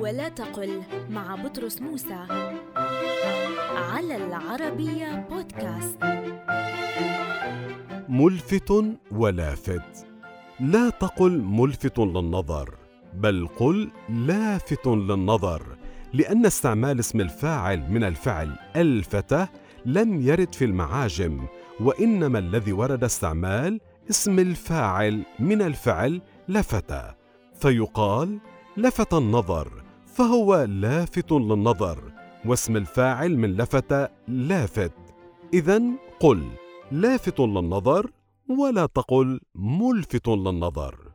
ولا تقل مع بطرس موسى على العربية بودكاست. ملفت ولافت. لا تقل ملفت للنظر بل قل لافت للنظر لأن استعمال اسم الفاعل من الفعل الفته لم يرد في المعاجم وإنما الذي ورد استعمال اسم الفاعل من الفعل لفت. فيقال لفت النظر فهو لافت للنظر واسم الفاعل من لفت لافت. اذا قل لافت للنظر ولا تقل ملفت للنظر.